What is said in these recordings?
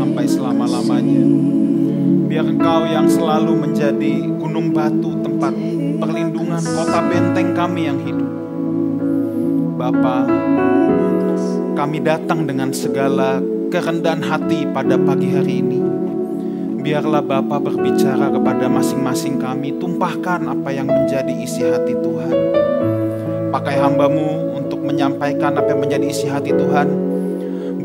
sampai selama-lamanya. Biar Engkau yang selalu menjadi gunung batu, tempat perlindungan, kota benteng kami yang hidup. Bapa, kami datang dengan segala kerendahan hati pada pagi hari ini. Biarlah Bapa berbicara kepada masing-masing kami, tumpahkan apa yang menjadi isi hati Tuhan. Pakai hambamu untuk menyampaikan apa yang menjadi isi hati Tuhan.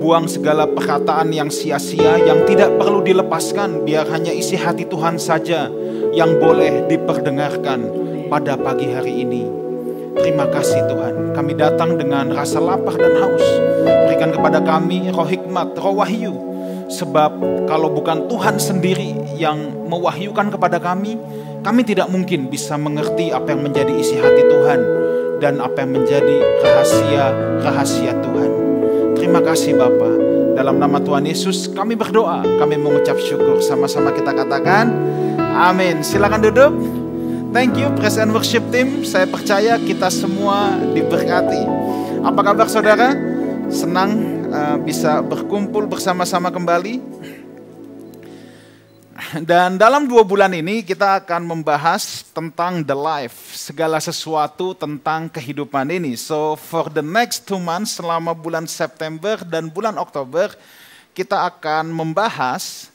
Buang segala perkataan yang sia-sia, yang tidak perlu dilepaskan, biar hanya isi hati Tuhan saja yang boleh diperdengarkan pada pagi hari ini. Terima kasih Tuhan, kami datang dengan rasa lapar dan haus. Berikan kepada kami roh hikmat, roh wahyu. Sebab kalau bukan Tuhan sendiri yang mewahyukan kepada kami, kami tidak mungkin bisa mengerti apa yang menjadi isi hati Tuhan dan apa yang menjadi rahasia-rahasia Tuhan. Terima kasih Bapa. Dalam nama Tuhan Yesus kami berdoa, kami mengucap syukur. Sama-sama kita katakan, amin. Silakan duduk. Thank you Praise and Worship Team. Saya percaya kita semua diberkati. Apa kabar saudara? Senang uh, bisa berkumpul bersama-sama kembali. Dan dalam dua bulan ini kita akan membahas tentang the life, segala sesuatu tentang kehidupan ini. So for the next two months selama bulan September dan bulan Oktober kita akan membahas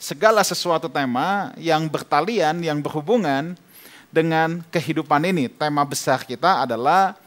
segala sesuatu tema yang bertalian, yang berhubungan dengan kehidupan ini. Tema besar kita adalah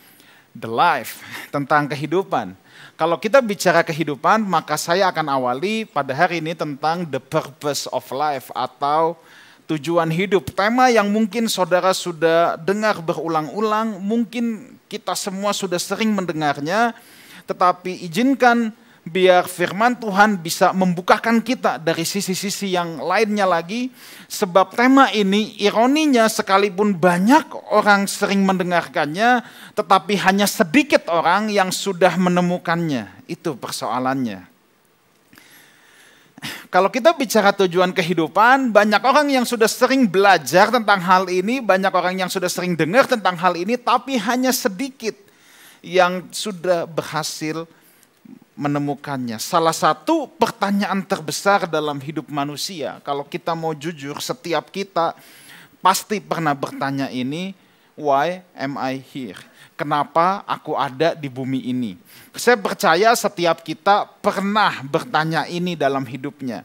the life, tentang kehidupan. Kalau kita bicara kehidupan, maka saya akan awali pada hari ini tentang the purpose of life atau tujuan hidup. Tema yang mungkin saudara sudah dengar berulang-ulang, mungkin kita semua sudah sering mendengarnya, tetapi izinkan biar firman Tuhan bisa membukakan kita dari sisi-sisi yang lainnya lagi. Sebab tema ini ironinya sekalipun banyak orang sering mendengarkannya, tetapi hanya sedikit orang yang sudah menemukannya. Itu persoalannya. Kalau kita bicara tujuan kehidupan, banyak orang yang sudah sering belajar tentang hal ini, banyak orang yang sudah sering dengar tentang hal ini, tapi hanya sedikit yang sudah berhasil menemukannya. Salah satu pertanyaan terbesar dalam hidup manusia, kalau kita mau jujur, setiap kita pasti pernah bertanya ini, why am I here? Kenapa aku ada di bumi ini? Saya percaya setiap kita pernah bertanya ini dalam hidupnya.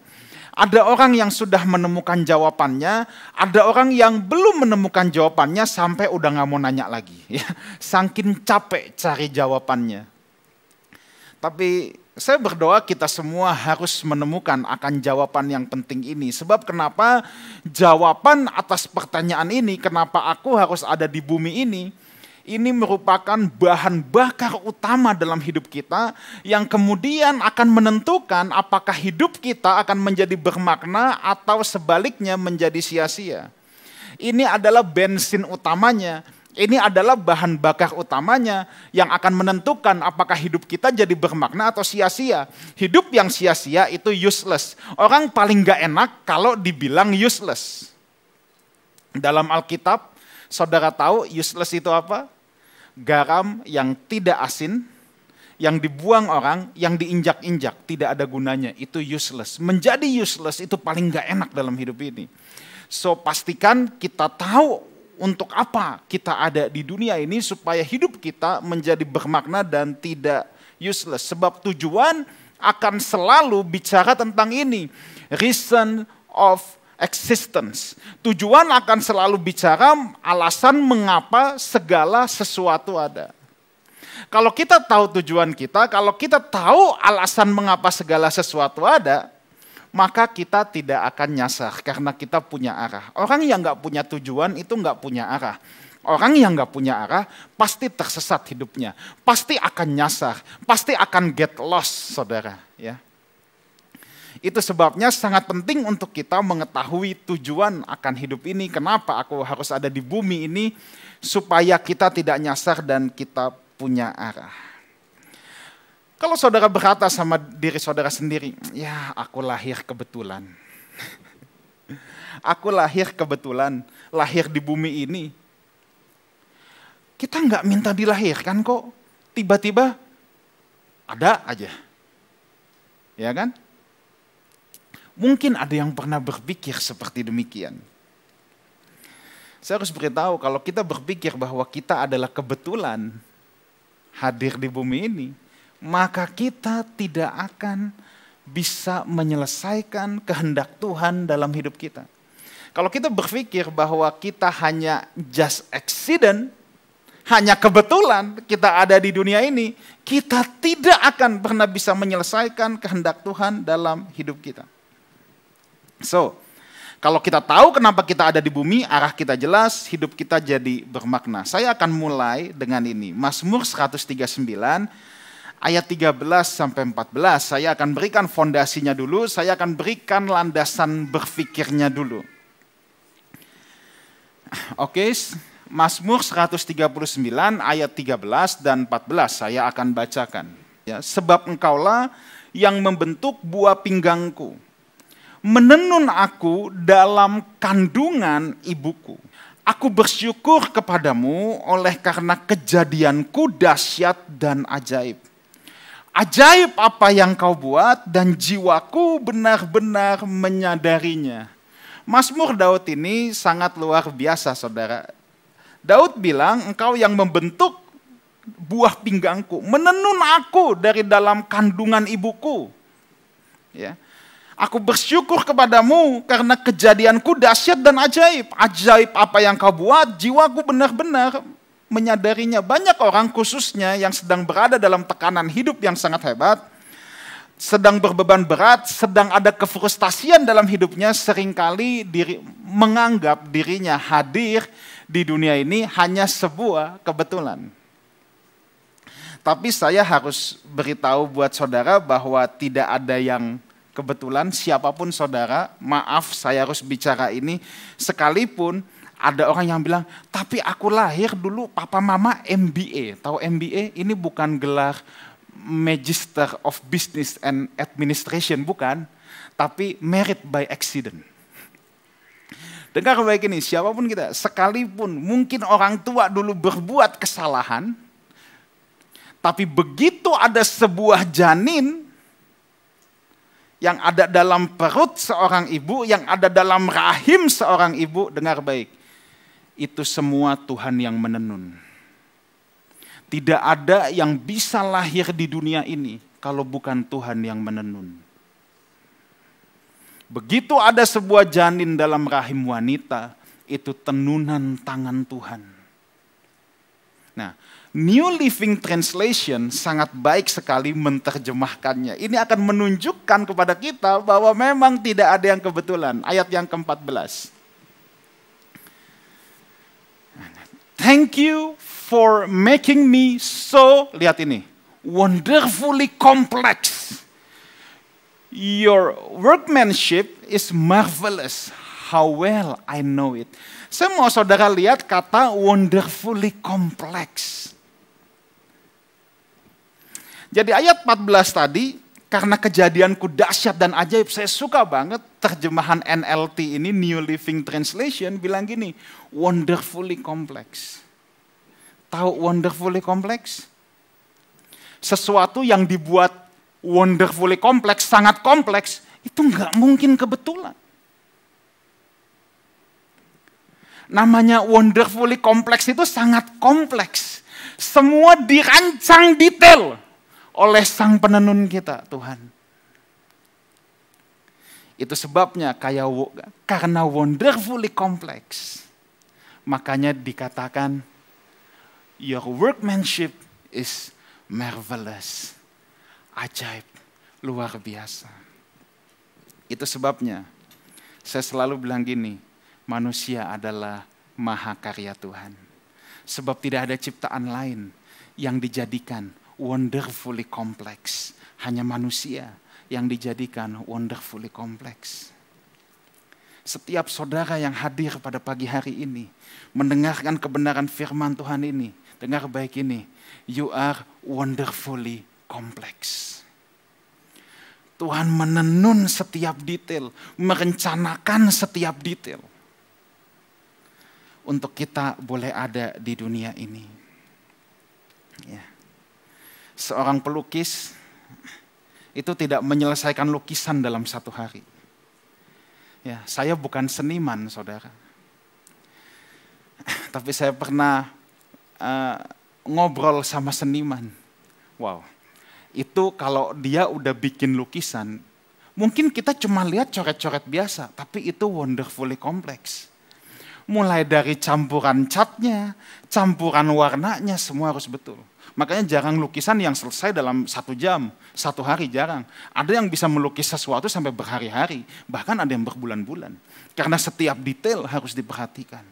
Ada orang yang sudah menemukan jawabannya, ada orang yang belum menemukan jawabannya sampai udah nggak mau nanya lagi. Ya, saking capek cari jawabannya. Tapi saya berdoa kita semua harus menemukan akan jawaban yang penting ini. Sebab kenapa jawaban atas pertanyaan ini, kenapa aku harus ada di bumi ini, ini merupakan bahan bakar utama dalam hidup kita yang kemudian akan menentukan apakah hidup kita akan menjadi bermakna atau sebaliknya menjadi sia-sia. Ini adalah bensin utamanya ini adalah bahan bakar utamanya yang akan menentukan apakah hidup kita jadi bermakna atau sia-sia. Hidup yang sia-sia itu useless. Orang paling gak enak kalau dibilang useless. Dalam Alkitab, saudara tahu useless itu apa? Garam yang tidak asin, yang dibuang orang, yang diinjak-injak, tidak ada gunanya. Itu useless. Menjadi useless itu paling gak enak dalam hidup ini. So pastikan kita tahu untuk apa kita ada di dunia ini supaya hidup kita menjadi bermakna dan tidak useless. Sebab tujuan akan selalu bicara tentang ini. Reason of existence. Tujuan akan selalu bicara alasan mengapa segala sesuatu ada. Kalau kita tahu tujuan kita, kalau kita tahu alasan mengapa segala sesuatu ada, maka kita tidak akan nyasar karena kita punya arah. Orang yang nggak punya tujuan itu nggak punya arah. Orang yang nggak punya arah pasti tersesat hidupnya, pasti akan nyasar, pasti akan get lost, saudara. Ya, itu sebabnya sangat penting untuk kita mengetahui tujuan akan hidup ini. Kenapa aku harus ada di bumi ini supaya kita tidak nyasar dan kita punya arah. Kalau saudara berkata sama diri saudara sendiri, ya aku lahir kebetulan. aku lahir kebetulan, lahir di bumi ini. Kita nggak minta dilahirkan kok, tiba-tiba ada aja. Ya kan? Mungkin ada yang pernah berpikir seperti demikian. Saya harus beritahu kalau kita berpikir bahwa kita adalah kebetulan hadir di bumi ini, maka kita tidak akan bisa menyelesaikan kehendak Tuhan dalam hidup kita. Kalau kita berpikir bahwa kita hanya just accident, hanya kebetulan kita ada di dunia ini, kita tidak akan pernah bisa menyelesaikan kehendak Tuhan dalam hidup kita. So, kalau kita tahu kenapa kita ada di bumi, arah kita jelas, hidup kita jadi bermakna. Saya akan mulai dengan ini. Mazmur 139 ayat 13 sampai 14. Saya akan berikan fondasinya dulu, saya akan berikan landasan berpikirnya dulu. Oke, Mazmur 139 ayat 13 dan 14 saya akan bacakan. Ya, sebab engkaulah yang membentuk buah pinggangku menenun aku dalam kandungan ibuku. Aku bersyukur kepadamu oleh karena kejadianku dahsyat dan ajaib. Ajaib apa yang kau buat dan jiwaku benar-benar menyadarinya. Mazmur Daud ini sangat luar biasa saudara. Daud bilang engkau yang membentuk buah pinggangku, menenun aku dari dalam kandungan ibuku. Ya. Aku bersyukur kepadamu karena kejadianku dahsyat dan ajaib. Ajaib apa yang kau buat, jiwaku benar-benar menyadarinya. Banyak orang khususnya yang sedang berada dalam tekanan hidup yang sangat hebat, sedang berbeban berat, sedang ada kefrustasian dalam hidupnya, sering kali diri, menganggap dirinya hadir di dunia ini hanya sebuah kebetulan. Tapi saya harus beritahu buat saudara bahwa tidak ada yang kebetulan siapa pun saudara, maaf saya harus bicara ini, sekalipun ada orang yang bilang, tapi aku lahir dulu papa mama MBA. Tahu MBA? Ini bukan gelar Magister of Business and Administration, bukan. Tapi merit by accident. Dengar baik ini, siapa pun kita, sekalipun mungkin orang tua dulu berbuat kesalahan, tapi begitu ada sebuah janin yang ada dalam perut seorang ibu, yang ada dalam rahim seorang ibu, dengar baik. Itu semua Tuhan yang menenun. Tidak ada yang bisa lahir di dunia ini kalau bukan Tuhan yang menenun. Begitu ada sebuah janin dalam rahim wanita, itu tenunan tangan Tuhan. Nah, New Living Translation sangat baik sekali menerjemahkannya. Ini akan menunjukkan kepada kita bahwa memang tidak ada yang kebetulan. Ayat yang ke-14. Thank you for making me so, lihat ini, wonderfully complex. Your workmanship is marvelous. How well I know it. Saya mau saudara lihat kata wonderfully complex. Jadi ayat 14 tadi, karena kejadianku dahsyat dan ajaib, saya suka banget terjemahan NLT ini, New Living Translation, bilang gini, wonderfully complex. Tahu wonderfully complex? Sesuatu yang dibuat wonderfully complex, sangat kompleks, itu nggak mungkin kebetulan. Namanya wonderfully complex itu sangat kompleks. Semua dirancang detail oleh sang penenun kita Tuhan. Itu sebabnya kayak karena wonderfully complex. Makanya dikatakan your workmanship is marvelous. Ajaib, luar biasa. Itu sebabnya saya selalu bilang gini, manusia adalah maha karya Tuhan. Sebab tidak ada ciptaan lain yang dijadikan wonderfully complex. Hanya manusia yang dijadikan wonderfully complex. Setiap saudara yang hadir pada pagi hari ini, mendengarkan kebenaran firman Tuhan ini, dengar baik ini, you are wonderfully complex. Tuhan menenun setiap detail, merencanakan setiap detail. Untuk kita boleh ada di dunia ini. Ya seorang pelukis itu tidak menyelesaikan lukisan dalam satu hari. Ya, saya bukan seniman, saudara. Tapi saya pernah uh, ngobrol sama seniman. Wow, itu kalau dia udah bikin lukisan, mungkin kita cuma lihat coret-coret biasa, tapi itu wonderfully kompleks. Mulai dari campuran catnya, campuran warnanya, semua harus betul. Makanya jarang lukisan yang selesai dalam satu jam, satu hari jarang. Ada yang bisa melukis sesuatu sampai berhari-hari, bahkan ada yang berbulan-bulan. Karena setiap detail harus diperhatikan.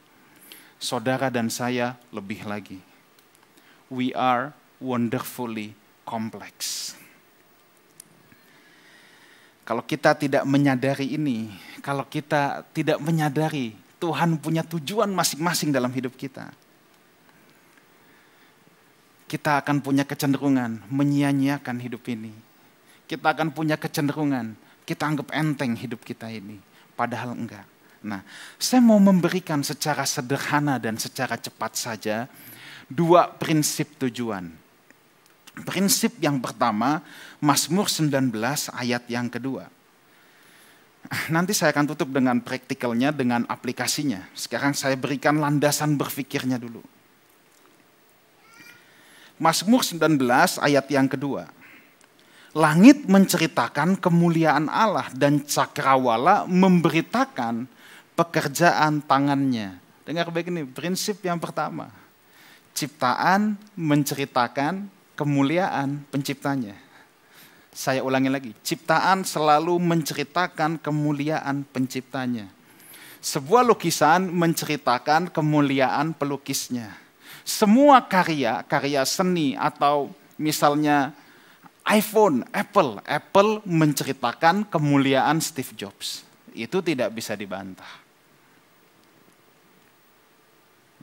Saudara dan saya lebih lagi. We are wonderfully complex. Kalau kita tidak menyadari ini, kalau kita tidak menyadari Tuhan punya tujuan masing-masing dalam hidup kita, kita akan punya kecenderungan menyia-nyiakan hidup ini. Kita akan punya kecenderungan kita anggap enteng hidup kita ini, padahal enggak. Nah, saya mau memberikan secara sederhana dan secara cepat saja dua prinsip tujuan. Prinsip yang pertama, Mazmur 19 ayat yang kedua. Nanti saya akan tutup dengan praktikalnya, dengan aplikasinya. Sekarang saya berikan landasan berpikirnya dulu. Mazmur 19 ayat yang kedua. Langit menceritakan kemuliaan Allah dan cakrawala memberitakan pekerjaan tangannya. Dengar baik ini, prinsip yang pertama. Ciptaan menceritakan kemuliaan penciptanya. Saya ulangi lagi, ciptaan selalu menceritakan kemuliaan penciptanya. Sebuah lukisan menceritakan kemuliaan pelukisnya semua karya, karya seni atau misalnya iPhone, Apple, Apple menceritakan kemuliaan Steve Jobs. Itu tidak bisa dibantah.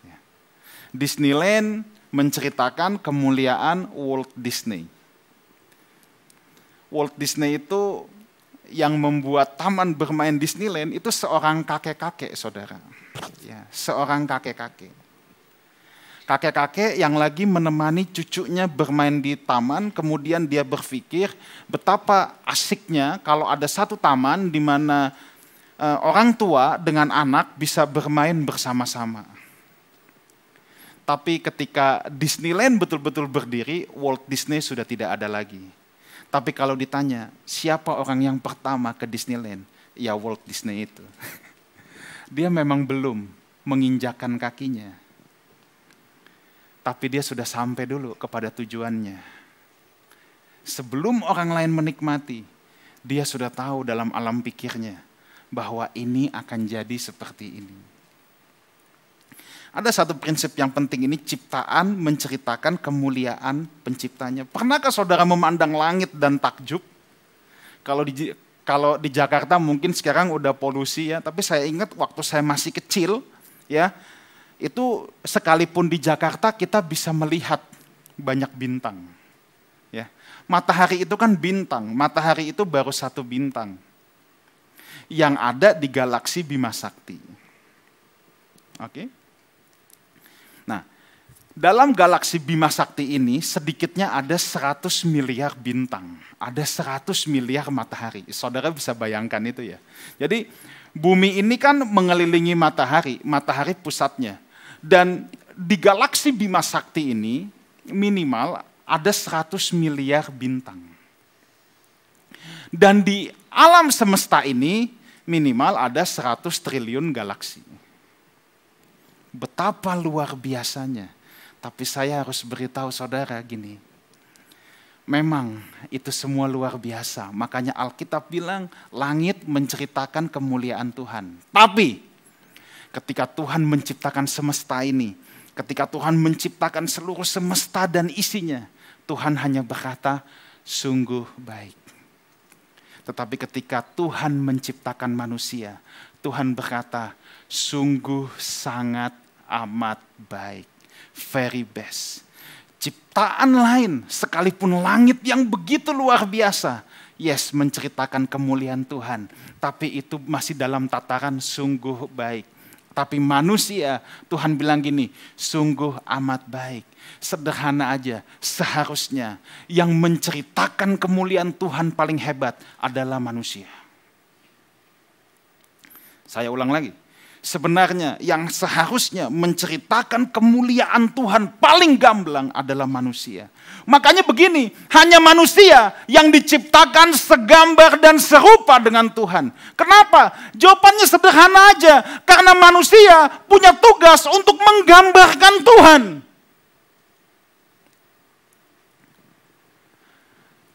Ya. Disneyland menceritakan kemuliaan Walt Disney. Walt Disney itu yang membuat taman bermain Disneyland itu seorang kakek-kakek, saudara. Ya, seorang kakek-kakek kakek-kakek yang lagi menemani cucunya bermain di taman, kemudian dia berpikir betapa asiknya kalau ada satu taman di mana uh, orang tua dengan anak bisa bermain bersama-sama. Tapi ketika Disneyland betul-betul berdiri, Walt Disney sudah tidak ada lagi. Tapi kalau ditanya, siapa orang yang pertama ke Disneyland? Ya Walt Disney itu. Dia memang belum menginjakan kakinya tapi dia sudah sampai dulu kepada tujuannya. Sebelum orang lain menikmati, dia sudah tahu dalam alam pikirnya bahwa ini akan jadi seperti ini. Ada satu prinsip yang penting ini, ciptaan menceritakan kemuliaan penciptanya. Pernahkah saudara memandang langit dan takjub? Kalau di kalau di Jakarta mungkin sekarang udah polusi ya, tapi saya ingat waktu saya masih kecil ya, itu sekalipun di Jakarta kita bisa melihat banyak bintang. Ya. Matahari itu kan bintang, matahari itu baru satu bintang yang ada di galaksi Bima Sakti. Oke. Nah, dalam galaksi Bima Sakti ini sedikitnya ada 100 miliar bintang, ada 100 miliar matahari. Saudara bisa bayangkan itu ya. Jadi bumi ini kan mengelilingi matahari, matahari pusatnya. Dan di galaksi Bima Sakti ini minimal ada 100 miliar bintang. Dan di alam semesta ini minimal ada 100 triliun galaksi. Betapa luar biasanya. Tapi saya harus beritahu saudara gini. Memang itu semua luar biasa. Makanya Alkitab bilang langit menceritakan kemuliaan Tuhan. Tapi ketika Tuhan menciptakan semesta ini, ketika Tuhan menciptakan seluruh semesta dan isinya, Tuhan hanya berkata, sungguh baik. Tetapi ketika Tuhan menciptakan manusia, Tuhan berkata, sungguh sangat amat baik. Very best. Ciptaan lain, sekalipun langit yang begitu luar biasa, yes menceritakan kemuliaan Tuhan. Tapi itu masih dalam tataran sungguh baik. Tapi manusia, Tuhan bilang gini, sungguh amat baik. Sederhana aja, seharusnya yang menceritakan kemuliaan Tuhan paling hebat adalah manusia. Saya ulang lagi. Sebenarnya yang seharusnya menceritakan kemuliaan Tuhan paling gamblang adalah manusia. Makanya begini, hanya manusia yang diciptakan segambar dan serupa dengan Tuhan. Kenapa? Jawabannya sederhana aja. Karena manusia punya tugas untuk menggambarkan Tuhan.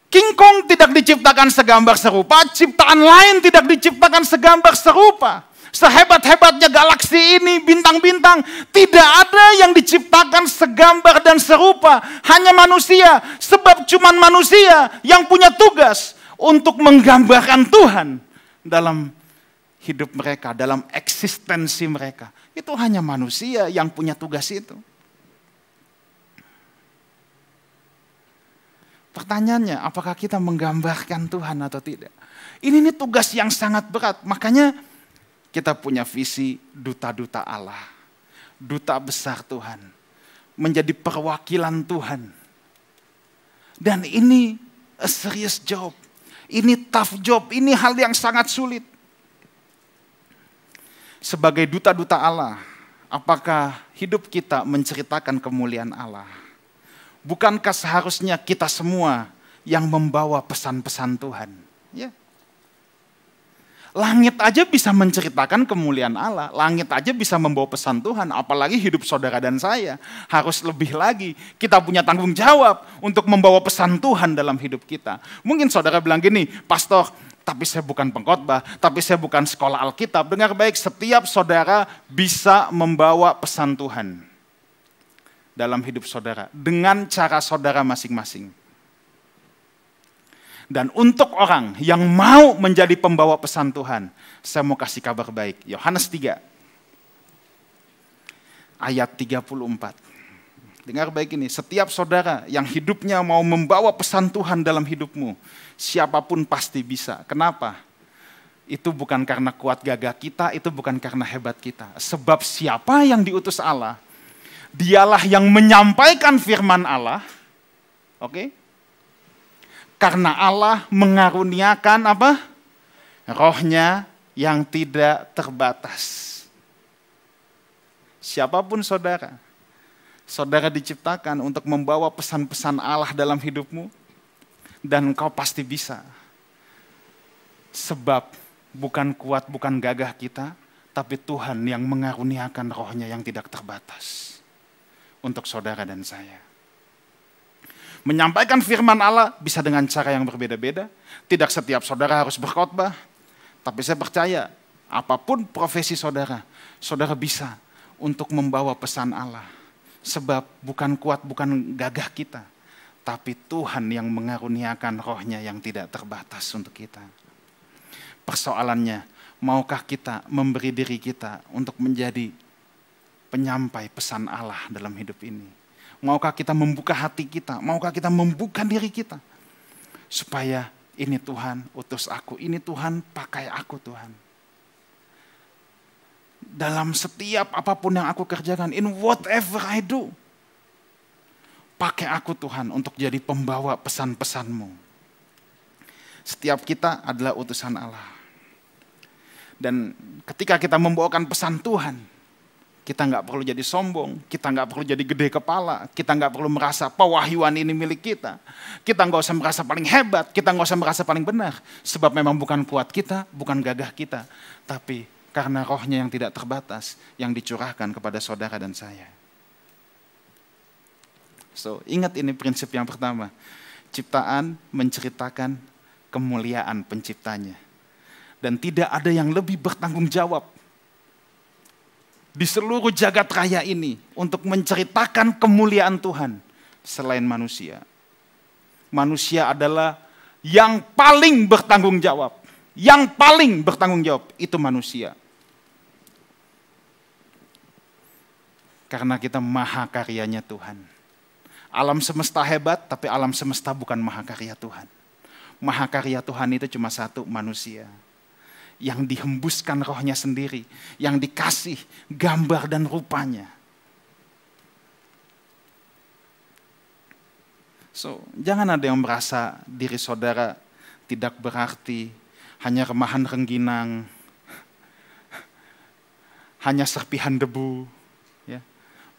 King Kong tidak diciptakan segambar serupa, ciptaan lain tidak diciptakan segambar serupa. Sehebat-hebatnya galaksi ini, bintang-bintang, tidak ada yang diciptakan segambar dan serupa. Hanya manusia, sebab cuma manusia yang punya tugas untuk menggambarkan Tuhan dalam hidup mereka, dalam eksistensi mereka. Itu hanya manusia yang punya tugas itu. Pertanyaannya, apakah kita menggambarkan Tuhan atau tidak? Ini nih tugas yang sangat berat. Makanya kita punya visi duta-duta Allah. Duta besar Tuhan. Menjadi perwakilan Tuhan. Dan ini a serious job. Ini tough job. Ini hal yang sangat sulit. Sebagai duta-duta Allah, apakah hidup kita menceritakan kemuliaan Allah? Bukankah seharusnya kita semua yang membawa pesan-pesan Tuhan? Ya. Langit aja bisa menceritakan kemuliaan Allah. Langit aja bisa membawa pesan Tuhan. Apalagi hidup saudara dan saya. Harus lebih lagi. Kita punya tanggung jawab untuk membawa pesan Tuhan dalam hidup kita. Mungkin saudara bilang gini, Pastor, tapi saya bukan pengkhotbah, tapi saya bukan sekolah Alkitab. Dengar baik, setiap saudara bisa membawa pesan Tuhan dalam hidup saudara dengan cara saudara masing-masing. Dan untuk orang yang mau menjadi pembawa pesan Tuhan, saya mau kasih kabar baik. Yohanes 3 ayat 34. Dengar baik ini, setiap saudara yang hidupnya mau membawa pesan Tuhan dalam hidupmu, siapa pun pasti bisa. Kenapa? Itu bukan karena kuat gagah kita, itu bukan karena hebat kita. Sebab siapa yang diutus Allah, dialah yang menyampaikan firman Allah. Oke? Okay? Karena Allah mengaruniakan apa? Rohnya yang tidak terbatas. Siapa pun saudara, saudara diciptakan untuk membawa pesan-pesan Allah dalam hidupmu, dan engkau pasti bisa. Sebab bukan kuat, bukan gagah kita, tapi Tuhan yang mengaruniakan rohnya yang tidak terbatas untuk saudara dan saya. Menyampaikan firman Allah bisa dengan cara yang berbeda-beda. Tidak setiap saudara harus berkhotbah, tapi saya percaya apa pun profesi saudara, saudara bisa untuk membawa pesan Allah. Sebab bukan kuat, bukan gagah kita, tapi Tuhan yang mengaruniakan rohnya yang tidak terbatas untuk kita. Persoalannya, maukah kita memberi diri kita untuk menjadi penyampai pesan Allah dalam hidup ini? Maukah kita membuka hati kita? Maukah kita membuka diri kita? Supaya ini Tuhan utus aku, ini Tuhan pakai aku Tuhan. Dalam setiap apa pun yang aku kerjakan, in whatever I do. Pakai aku Tuhan untuk jadi pembawa pesan-pesanmu. Setiap kita adalah utusan Allah. Dan ketika kita membawakan pesan Tuhan, kita nggak perlu jadi sombong, kita nggak perlu jadi gede kepala, kita nggak perlu merasa pewahyuan ini milik kita. Kita nggak usah merasa paling hebat, kita nggak usah merasa paling benar. Sebab memang bukan kuat kita, bukan gagah kita. Tapi karena rohnya yang tidak terbatas, yang dicurahkan kepada saudara dan saya. So, ingat ini prinsip yang pertama. Ciptaan menceritakan kemuliaan penciptanya. Dan tidak ada yang lebih bertanggung jawab di seluruh jagat raya ini untuk menceritakan kemuliaan Tuhan selain manusia. Manusia adalah yang paling bertanggung jawab. Yang paling bertanggung jawab itu manusia. Karena kita maha karyanya Tuhan. Alam semesta hebat, tapi alam semesta bukan maha karya Tuhan. Maha karya Tuhan itu cuma satu, manusia yang dihembuskan rohnya sendiri, yang dikasih gambar dan rupanya. So, jangan ada yang merasa diri saudara tidak berarti, hanya remahan rengginang, hanya serpihan debu. Ya.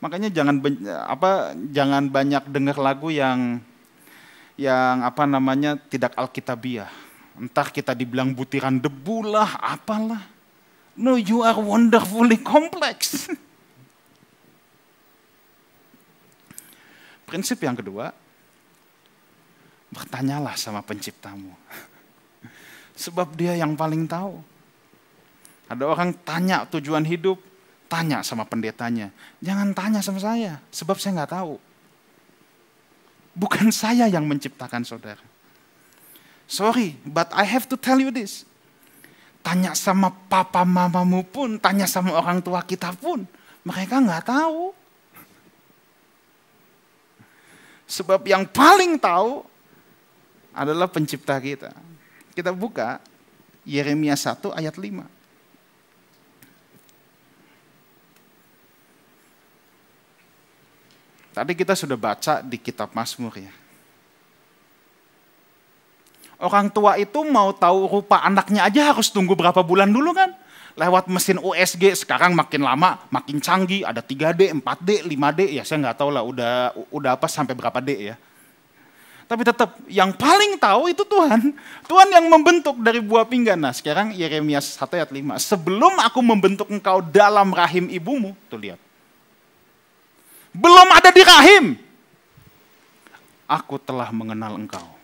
Makanya jangan apa jangan banyak dengar lagu yang yang apa namanya tidak alkitabiah. Entah kita dibilang butiran debu lah, apalah. No, you are wonderfully complex. Prinsip yang kedua, bertanyalah sama penciptamu. Sebab dia yang paling tahu. Ada orang tanya tujuan hidup, tanya sama pendetanya. Jangan tanya sama saya, sebab saya nggak tahu. Bukan saya yang menciptakan saudara. Sorry, but I have to tell you this. Tanya sama papa mamamu pun, tanya sama orang tua kita pun, mereka nggak tahu. Sebab yang paling tahu adalah pencipta kita. Kita buka Yeremia 1 ayat 5. Tadi kita sudah baca di kitab Mazmur ya. Orang tua itu mau tahu rupa anaknya aja harus tunggu berapa bulan dulu kan? Lewat mesin USG sekarang makin lama, makin canggih, ada 3D, 4D, 5D, ya saya nggak tahu lah udah udah apa sampai berapa D ya. Tapi tetap yang paling tahu itu Tuhan. Tuhan yang membentuk dari buah pinggan. Nah sekarang Yeremia 1 ayat 5. Sebelum aku membentuk engkau dalam rahim ibumu. Tuh lihat belum ada di rahim. Aku telah mengenal engkau.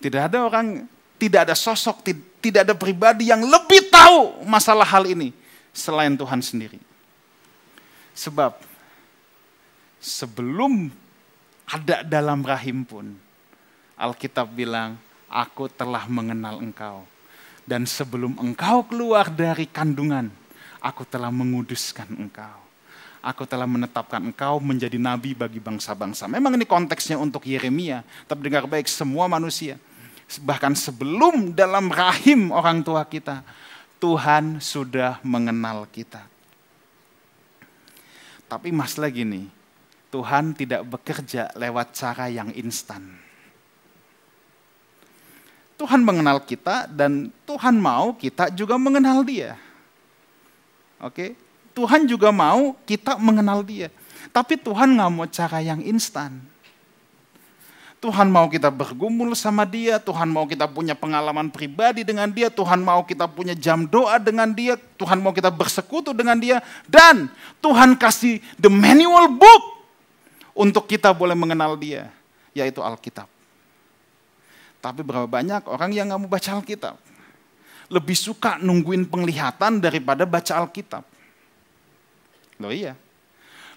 Tidak ada orang, tidak ada sosok, tidak ada pribadi yang lebih tahu masalah hal ini selain Tuhan sendiri. Sebab sebelum ada dalam rahim pun, Alkitab bilang, aku telah mengenal engkau. Dan sebelum engkau keluar dari kandungan, aku telah menguduskan engkau. Aku telah menetapkan engkau menjadi nabi bagi bangsa-bangsa. Memang ini konteksnya untuk Yeremia, tapi dengar baik semua manusia. Bahkan sebelum dalam rahim orang tua kita, Tuhan sudah mengenal kita. Tapi masalah gini, Tuhan tidak bekerja lewat cara yang instan. Tuhan mengenal kita dan Tuhan mau kita juga mengenal dia. Oke, Tuhan juga mau kita mengenal Dia, tapi Tuhan nggak mau cara yang instan. Tuhan mau kita bergumul sama Dia, Tuhan mau kita punya pengalaman pribadi dengan Dia, Tuhan mau kita punya jam doa dengan Dia, Tuhan mau kita bersekutu dengan Dia, dan Tuhan kasih the manual book untuk kita boleh mengenal Dia, yaitu Alkitab. Tapi berapa banyak orang yang nggak mau baca Alkitab? lebih suka nungguin penglihatan daripada baca Alkitab. Loh iya.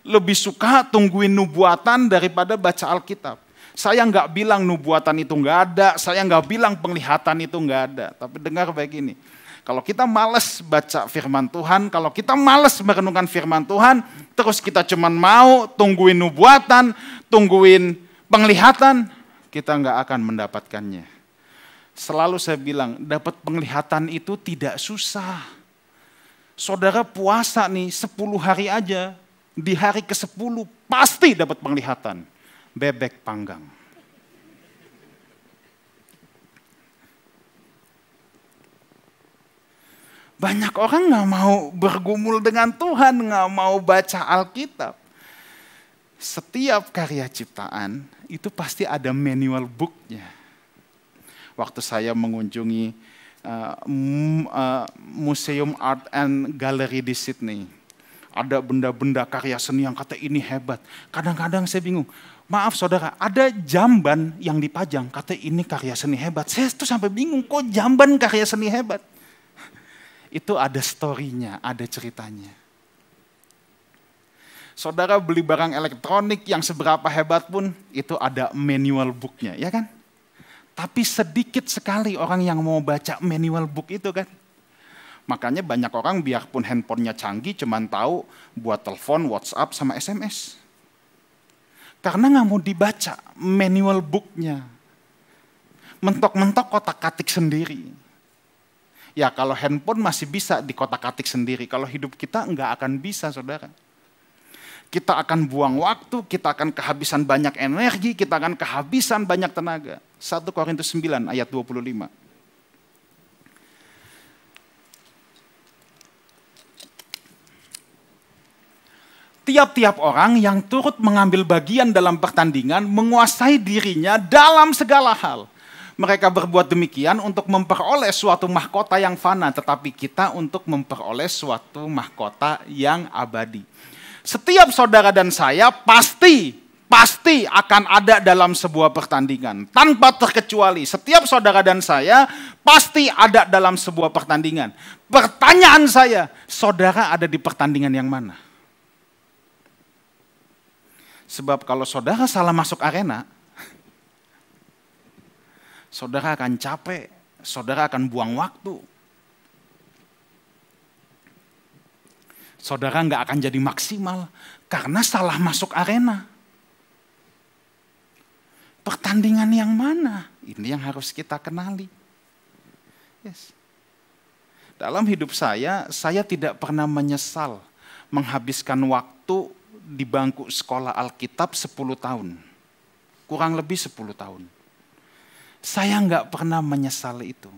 Lebih suka tungguin nubuatan daripada baca Alkitab. Saya nggak bilang nubuatan itu nggak ada, saya nggak bilang penglihatan itu nggak ada. Tapi dengar baik ini, kalau kita males baca firman Tuhan, kalau kita males merenungkan firman Tuhan, terus kita cuma mau tungguin nubuatan, tungguin penglihatan, kita nggak akan mendapatkannya. Selalu saya bilang, dapat penglihatan itu tidak susah. Saudara puasa nih 10 hari aja, di hari ke-10 pasti dapat penglihatan. Bebek panggang. Banyak orang nggak mau bergumul dengan Tuhan, nggak mau baca Alkitab. Setiap karya ciptaan itu pasti ada manual booknya waktu saya mengunjungi uh, Museum Art and Gallery di Sydney. Ada benda-benda karya seni yang kata ini hebat. Kadang-kadang saya bingung, maaf saudara, ada jamban yang dipajang, kata ini karya seni hebat. Saya tuh sampai bingung, kok jamban karya seni hebat? Itu ada storynya, ada ceritanya. Saudara beli barang elektronik yang seberapa hebat pun, itu ada manual booknya, ya kan? Tapi sedikit sekali orang yang mau baca manual book itu kan. Makanya banyak orang biarpun handphonenya canggih cuman tahu buat telepon, WhatsApp, sama SMS. Karena nggak mau dibaca manual booknya. Mentok-mentok kotak-katik sendiri. Ya kalau handphone masih bisa di kotak-katik sendiri. Kalau hidup kita nggak akan bisa saudara kita akan buang waktu, kita akan kehabisan banyak energi, kita akan kehabisan banyak tenaga. 1 Korintus 9 ayat 25. Tiap-tiap orang yang turut mengambil bagian dalam pertandingan menguasai dirinya dalam segala hal. Mereka berbuat demikian untuk memperoleh suatu mahkota yang fana, tetapi kita untuk memperoleh suatu mahkota yang abadi. Setiap saudara dan saya pasti pasti akan ada dalam sebuah pertandingan. Tanpa terkecuali, setiap saudara dan saya pasti ada dalam sebuah pertandingan. Pertanyaan saya, saudara ada di pertandingan yang mana? Sebab kalau saudara salah masuk arena, saudara akan capek, saudara akan buang waktu. Saudara nggak akan jadi maksimal karena salah masuk arena. Pertandingan yang mana? Ini yang harus kita kenali. Yes. Dalam hidup saya, saya tidak pernah menyesal menghabiskan waktu di bangku sekolah Alkitab 10 tahun. Kurang lebih 10 tahun. Saya nggak pernah menyesal itu.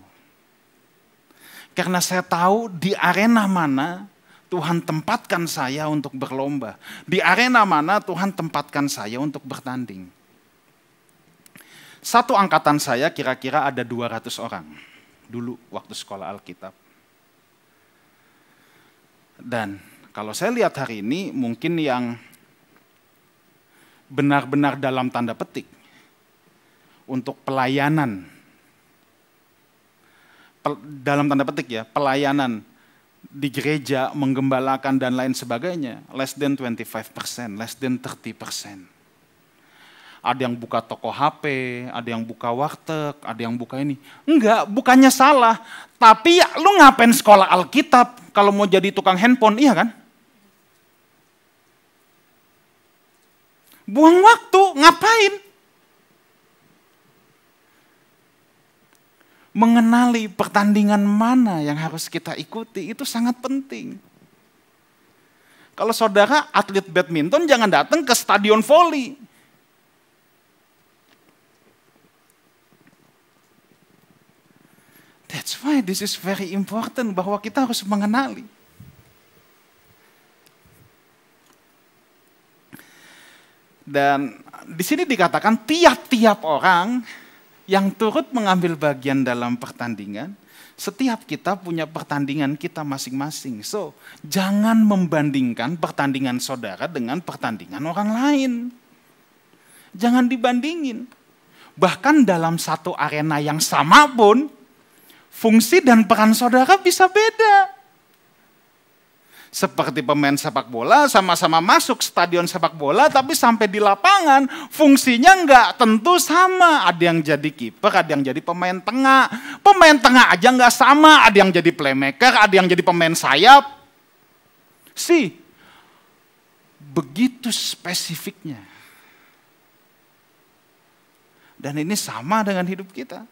Karena saya tahu di arena mana Tuhan tempatkan saya untuk berlomba. Di arena mana Tuhan tempatkan saya untuk bertanding. Satu angkatan saya kira-kira ada 200 orang. Dulu waktu sekolah Alkitab. Dan kalau saya lihat hari ini mungkin yang benar-benar dalam tanda petik untuk pelayanan dalam tanda petik ya, pelayanan di gereja, menggembalakan dan lain sebagainya, less than 25%, less than 30%. Ada yang buka toko HP, ada yang buka warteg, ada yang buka ini. Enggak, bukannya salah. Tapi lu ngapain sekolah Alkitab kalau mau jadi tukang handphone, iya kan? Buang waktu, ngapain? Mengenali pertandingan mana yang harus kita ikuti itu sangat penting. Kalau saudara atlet badminton jangan datang ke stadion voli. That's why this is very important bahwa kita harus mengenali. Dan di sini dikatakan tiap-tiap orang yang turut mengambil bagian dalam pertandingan, setiap kita punya pertandingan kita masing-masing. So, jangan membandingkan pertandingan saudara dengan pertandingan orang lain. Jangan dibandingin. Bahkan dalam satu arena yang sama pun, fungsi dan peran saudara bisa beda seperti pemain sepak bola sama-sama masuk stadion sepak bola tapi sampai di lapangan fungsinya nggak tentu sama. Ada yang jadi kiper ada yang jadi pemain tengah. Pemain tengah aja nggak sama. Ada yang jadi playmaker ada yang jadi pemain sayap. Sih begitu spesifiknya. Dan ini sama dengan hidup kita.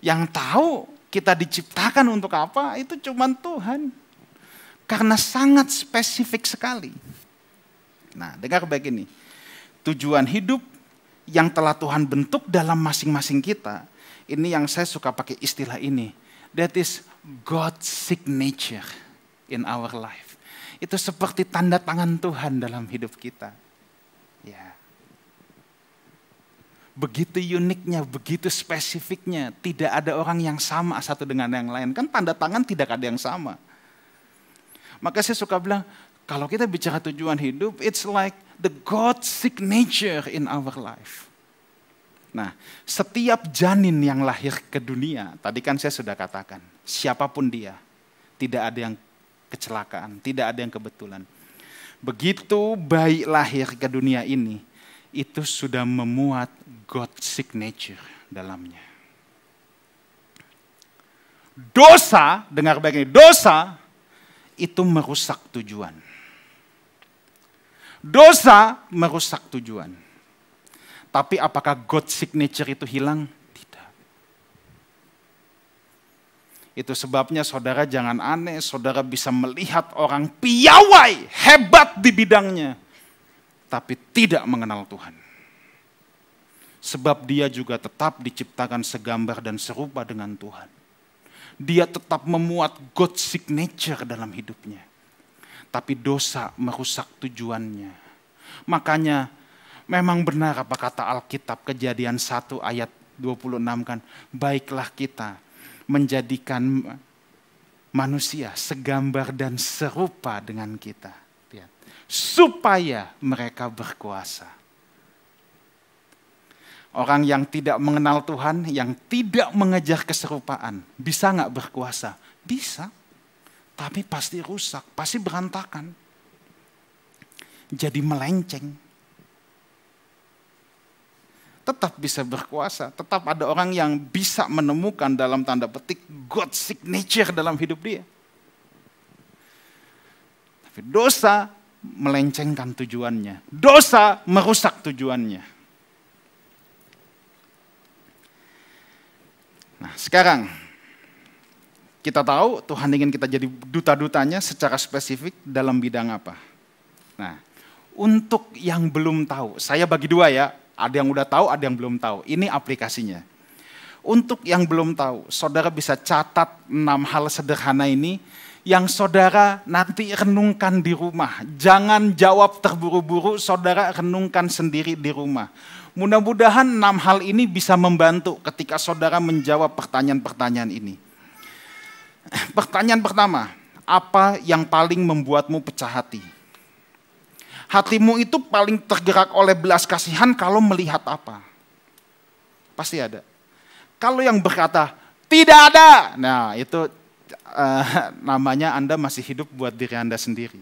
Yang tahu kita diciptakan untuk apa, itu cuma Tuhan. Karena sangat spesifik sekali. Nah, dengar baik ini. Tujuan hidup yang telah Tuhan bentuk dalam masing-masing kita, ini yang saya suka pakai istilah ini. That is God's signature in our life. Itu seperti tanda tangan Tuhan dalam hidup kita. Begitu uniknya, begitu spesifiknya. Tidak ada orang yang sama satu dengan yang lain. Kan tanda tangan tidak ada yang sama. Maka saya suka bilang, kalau kita bicara tujuan hidup, it's like the God signature in our life. Nah, setiap janin yang lahir ke dunia, tadi kan saya sudah katakan, siapa pun dia, tidak ada yang kecelakaan, tidak ada yang kebetulan. Begitu bayi lahir ke dunia ini, itu sudah memuat God signature dalamnya. Dosa, dengar baik ini, dosa itu merusak tujuan. Dosa merusak tujuan. Tapi apakah God signature itu hilang? Tidak. Itu sebabnya saudara jangan aneh, saudara bisa melihat orang piawai, hebat di bidangnya tapi tidak mengenal Tuhan. Sebab dia juga tetap diciptakan segambar dan serupa dengan Tuhan. Dia tetap memuat God signature dalam hidupnya. tapi dosa merusak tujuannya. Makanya memang benar apa kata Alkitab kejadian 1 ayat 26 kan, baiklah kita menjadikan manusia segambar dan serupa dengan kita. Supaya mereka berkuasa. Orang yang tidak mengenal Tuhan, yang tidak mengejar keserupaan, bisa nggak berkuasa? Bisa, tapi pasti rusak, pasti berantakan. Jadi melenceng tetap bisa berkuasa, tetap ada orang yang bisa menemukan dalam tanda petik God signature dalam hidup dia. Tapi dosa melencengkan tujuannya, dosa merusak tujuannya. Nah, sekarang kita tahu Tuhan ingin kita jadi duta-dutanya secara spesifik dalam bidang apa. Nah, untuk yang belum tahu, saya bagi dua ya, ada yang udah tahu, ada yang belum tahu. Ini aplikasinya. Untuk yang belum tahu, saudara bisa catat enam hal sederhana ini yang saudara nanti renungkan di rumah. Jangan jawab terburu-buru, saudara renungkan sendiri di rumah. Mudah-mudahan enam hal ini bisa membantu ketika saudara menjawab pertanyaan-pertanyaan ini. Pertanyaan pertama, apa yang paling membuatmu pecah hati? hatimu itu paling tergerak oleh belas kasihan kalau melihat apa? Pasti ada. Kalau yang berkata, tidak ada, nah itu uh, namanya Anda masih hidup buat diri Anda sendiri.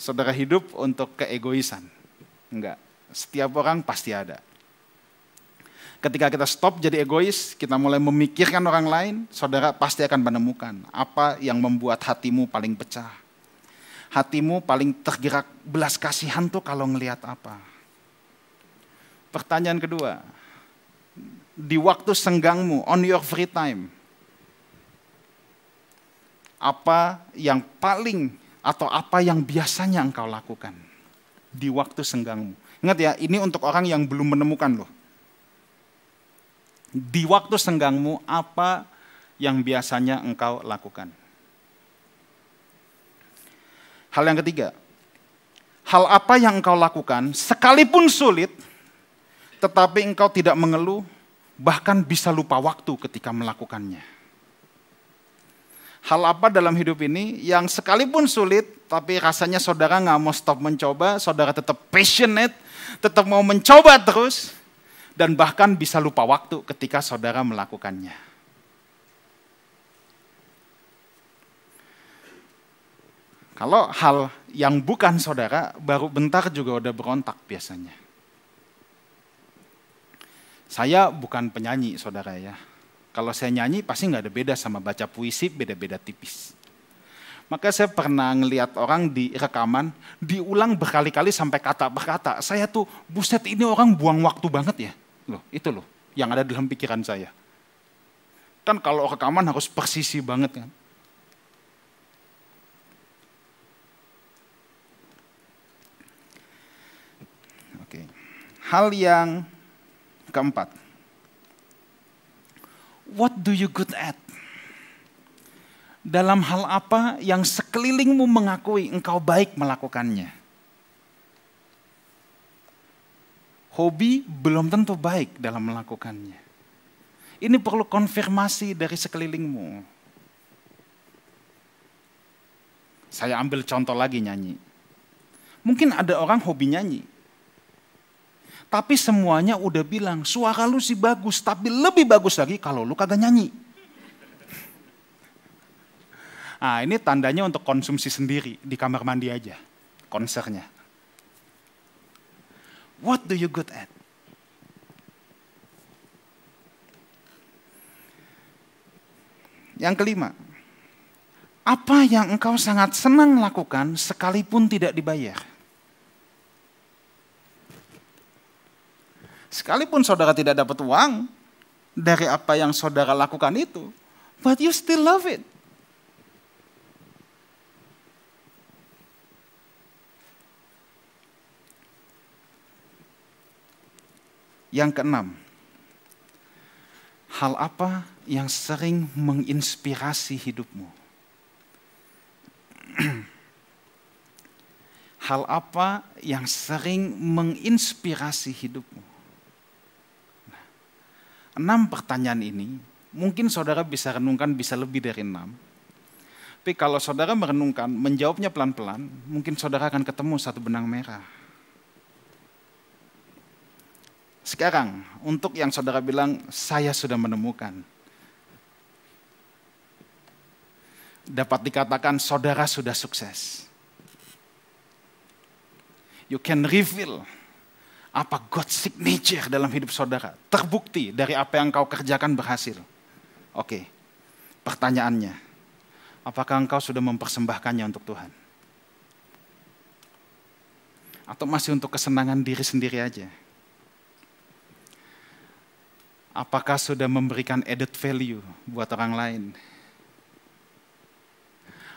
Saudara hidup untuk keegoisan. Enggak, setiap orang pasti ada. Ketika kita stop jadi egois, kita mulai memikirkan orang lain, saudara pasti akan menemukan apa yang membuat hatimu paling pecah hatimu paling tergerak belas kasihan tuh kalau ngelihat apa? Pertanyaan kedua, di waktu senggangmu, on your free time, apa yang paling atau apa yang biasanya engkau lakukan di waktu senggangmu? Ingat ya, ini untuk orang yang belum menemukan loh. Di waktu senggangmu, apa yang biasanya engkau lakukan? Hal yang ketiga, hal apa yang engkau lakukan sekalipun sulit, tetapi engkau tidak mengeluh, bahkan bisa lupa waktu ketika melakukannya. Hal apa dalam hidup ini yang sekalipun sulit, tapi rasanya saudara nggak mau stop mencoba, saudara tetap passionate, tetap mau mencoba terus, dan bahkan bisa lupa waktu ketika saudara melakukannya. Kalau hal yang bukan saudara, baru bentar juga udah berontak biasanya. Saya bukan penyanyi saudara ya. Kalau saya nyanyi pasti nggak ada beda sama baca puisi, beda-beda tipis. Maka saya pernah ngelihat orang di rekaman, diulang berkali-kali sampai kata berkata, saya tuh buset ini orang buang waktu banget ya. Loh, itu loh yang ada dalam pikiran saya. Kan kalau rekaman harus persisi banget kan. Hal yang keempat. What do you good at? Dalam hal apa yang sekelilingmu mengakui engkau baik melakukannya? Hobi belum tentu baik dalam melakukannya. Ini perlu konfirmasi dari sekelilingmu. Saya ambil contoh lagi nyanyi. Mungkin ada orang hobi nyanyi, tapi semuanya udah bilang, suara lu sih bagus, tapi lebih bagus lagi kalau lu kagak nyanyi. Nah ini tandanya untuk konsumsi sendiri, di kamar mandi aja, konsernya. What do you good at? Yang kelima, apa yang engkau sangat senang lakukan sekalipun tidak dibayar? Sekalipun saudara tidak dapat uang dari apa yang saudara lakukan itu, but you still love it. Yang keenam, hal apa yang sering menginspirasi hidupmu? Hal apa yang sering menginspirasi hidupmu? Enam pertanyaan ini mungkin saudara bisa renungkan bisa lebih dari enam. Tapi kalau saudara merenungkan, menjawabnya pelan-pelan, mungkin saudara akan ketemu satu benang merah. Sekarang, untuk yang saudara bilang, saya sudah menemukan. Dapat dikatakan saudara sudah sukses. You can reveal apa God signature dalam hidup saudara. Terbukti dari apa yang kau kerjakan berhasil. Oke, pertanyaannya, apakah engkau sudah mempersembahkannya untuk Tuhan? Atau masih untuk kesenangan diri sendiri aja? Apakah sudah memberikan added value buat orang lain?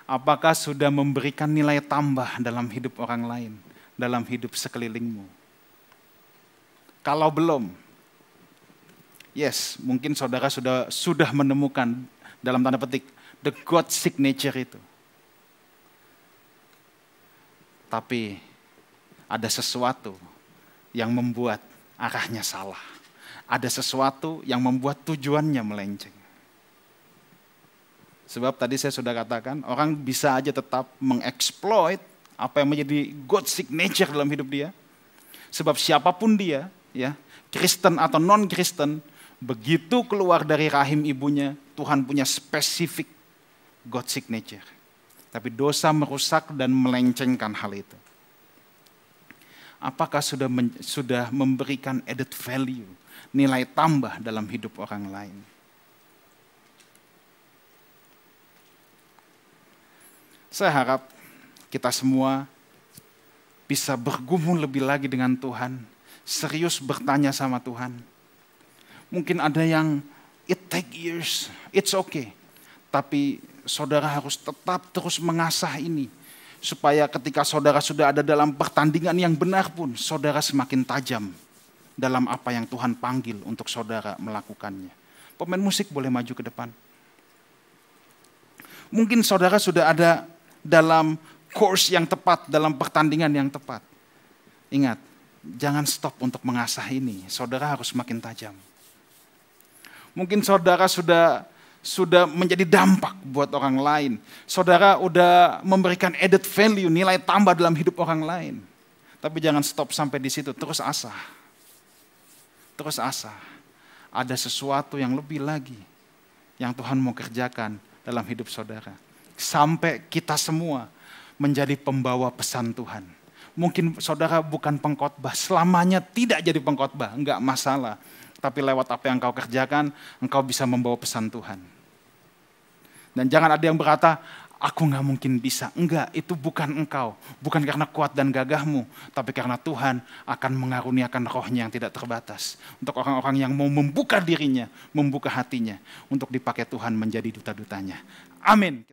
Apakah sudah memberikan nilai tambah dalam hidup orang lain, dalam hidup sekelilingmu? Kalau belum, yes, mungkin saudara sudah sudah menemukan dalam tanda petik the God signature itu. Tapi ada sesuatu yang membuat arahnya salah ada sesuatu yang membuat tujuannya melenceng. Sebab tadi saya sudah katakan, orang bisa aja tetap mengeksploit apa yang menjadi God signature dalam hidup dia. Sebab siapa pun dia, ya, Kristen atau non-Kristen, begitu keluar dari rahim ibunya, Tuhan punya spesifik God signature. Tapi dosa merusak dan melencengkan hal itu. Apakah sudah men, sudah memberikan added value nilai tambah dalam hidup orang lain. Saya harap kita semua bisa bergumul lebih lagi dengan Tuhan, serius bertanya sama Tuhan. Mungkin ada yang it take years, it's okay. Tapi saudara harus tetap terus mengasah ini supaya ketika saudara sudah ada dalam pertandingan yang benar pun saudara semakin tajam dalam apa yang Tuhan panggil untuk saudara melakukannya. Pemain musik boleh maju ke depan. Mungkin saudara sudah ada dalam course yang tepat, dalam pertandingan yang tepat. Ingat, jangan stop untuk mengasah ini. Saudara harus makin tajam. Mungkin saudara sudah sudah menjadi dampak buat orang lain. Saudara sudah memberikan added value, nilai tambah dalam hidup orang lain. Tapi jangan stop sampai di situ, terus asah terus asa. Ada sesuatu yang lebih lagi yang Tuhan mau kerjakan dalam hidup saudara. Sampai kita semua menjadi pembawa pesan Tuhan. Mungkin saudara bukan pengkhotbah, selamanya tidak jadi pengkhotbah, enggak masalah. Tapi lewat apa yang kau kerjakan, engkau bisa membawa pesan Tuhan. Dan jangan ada yang berkata, aku nggak mungkin bisa. Enggak, itu bukan engkau. Bukan karena kuat dan gagahmu, tapi karena Tuhan akan mengaruniakan rohnya yang tidak terbatas. Untuk orang-orang yang mau membuka dirinya, membuka hatinya, untuk dipakai Tuhan menjadi duta-dutanya. Amin.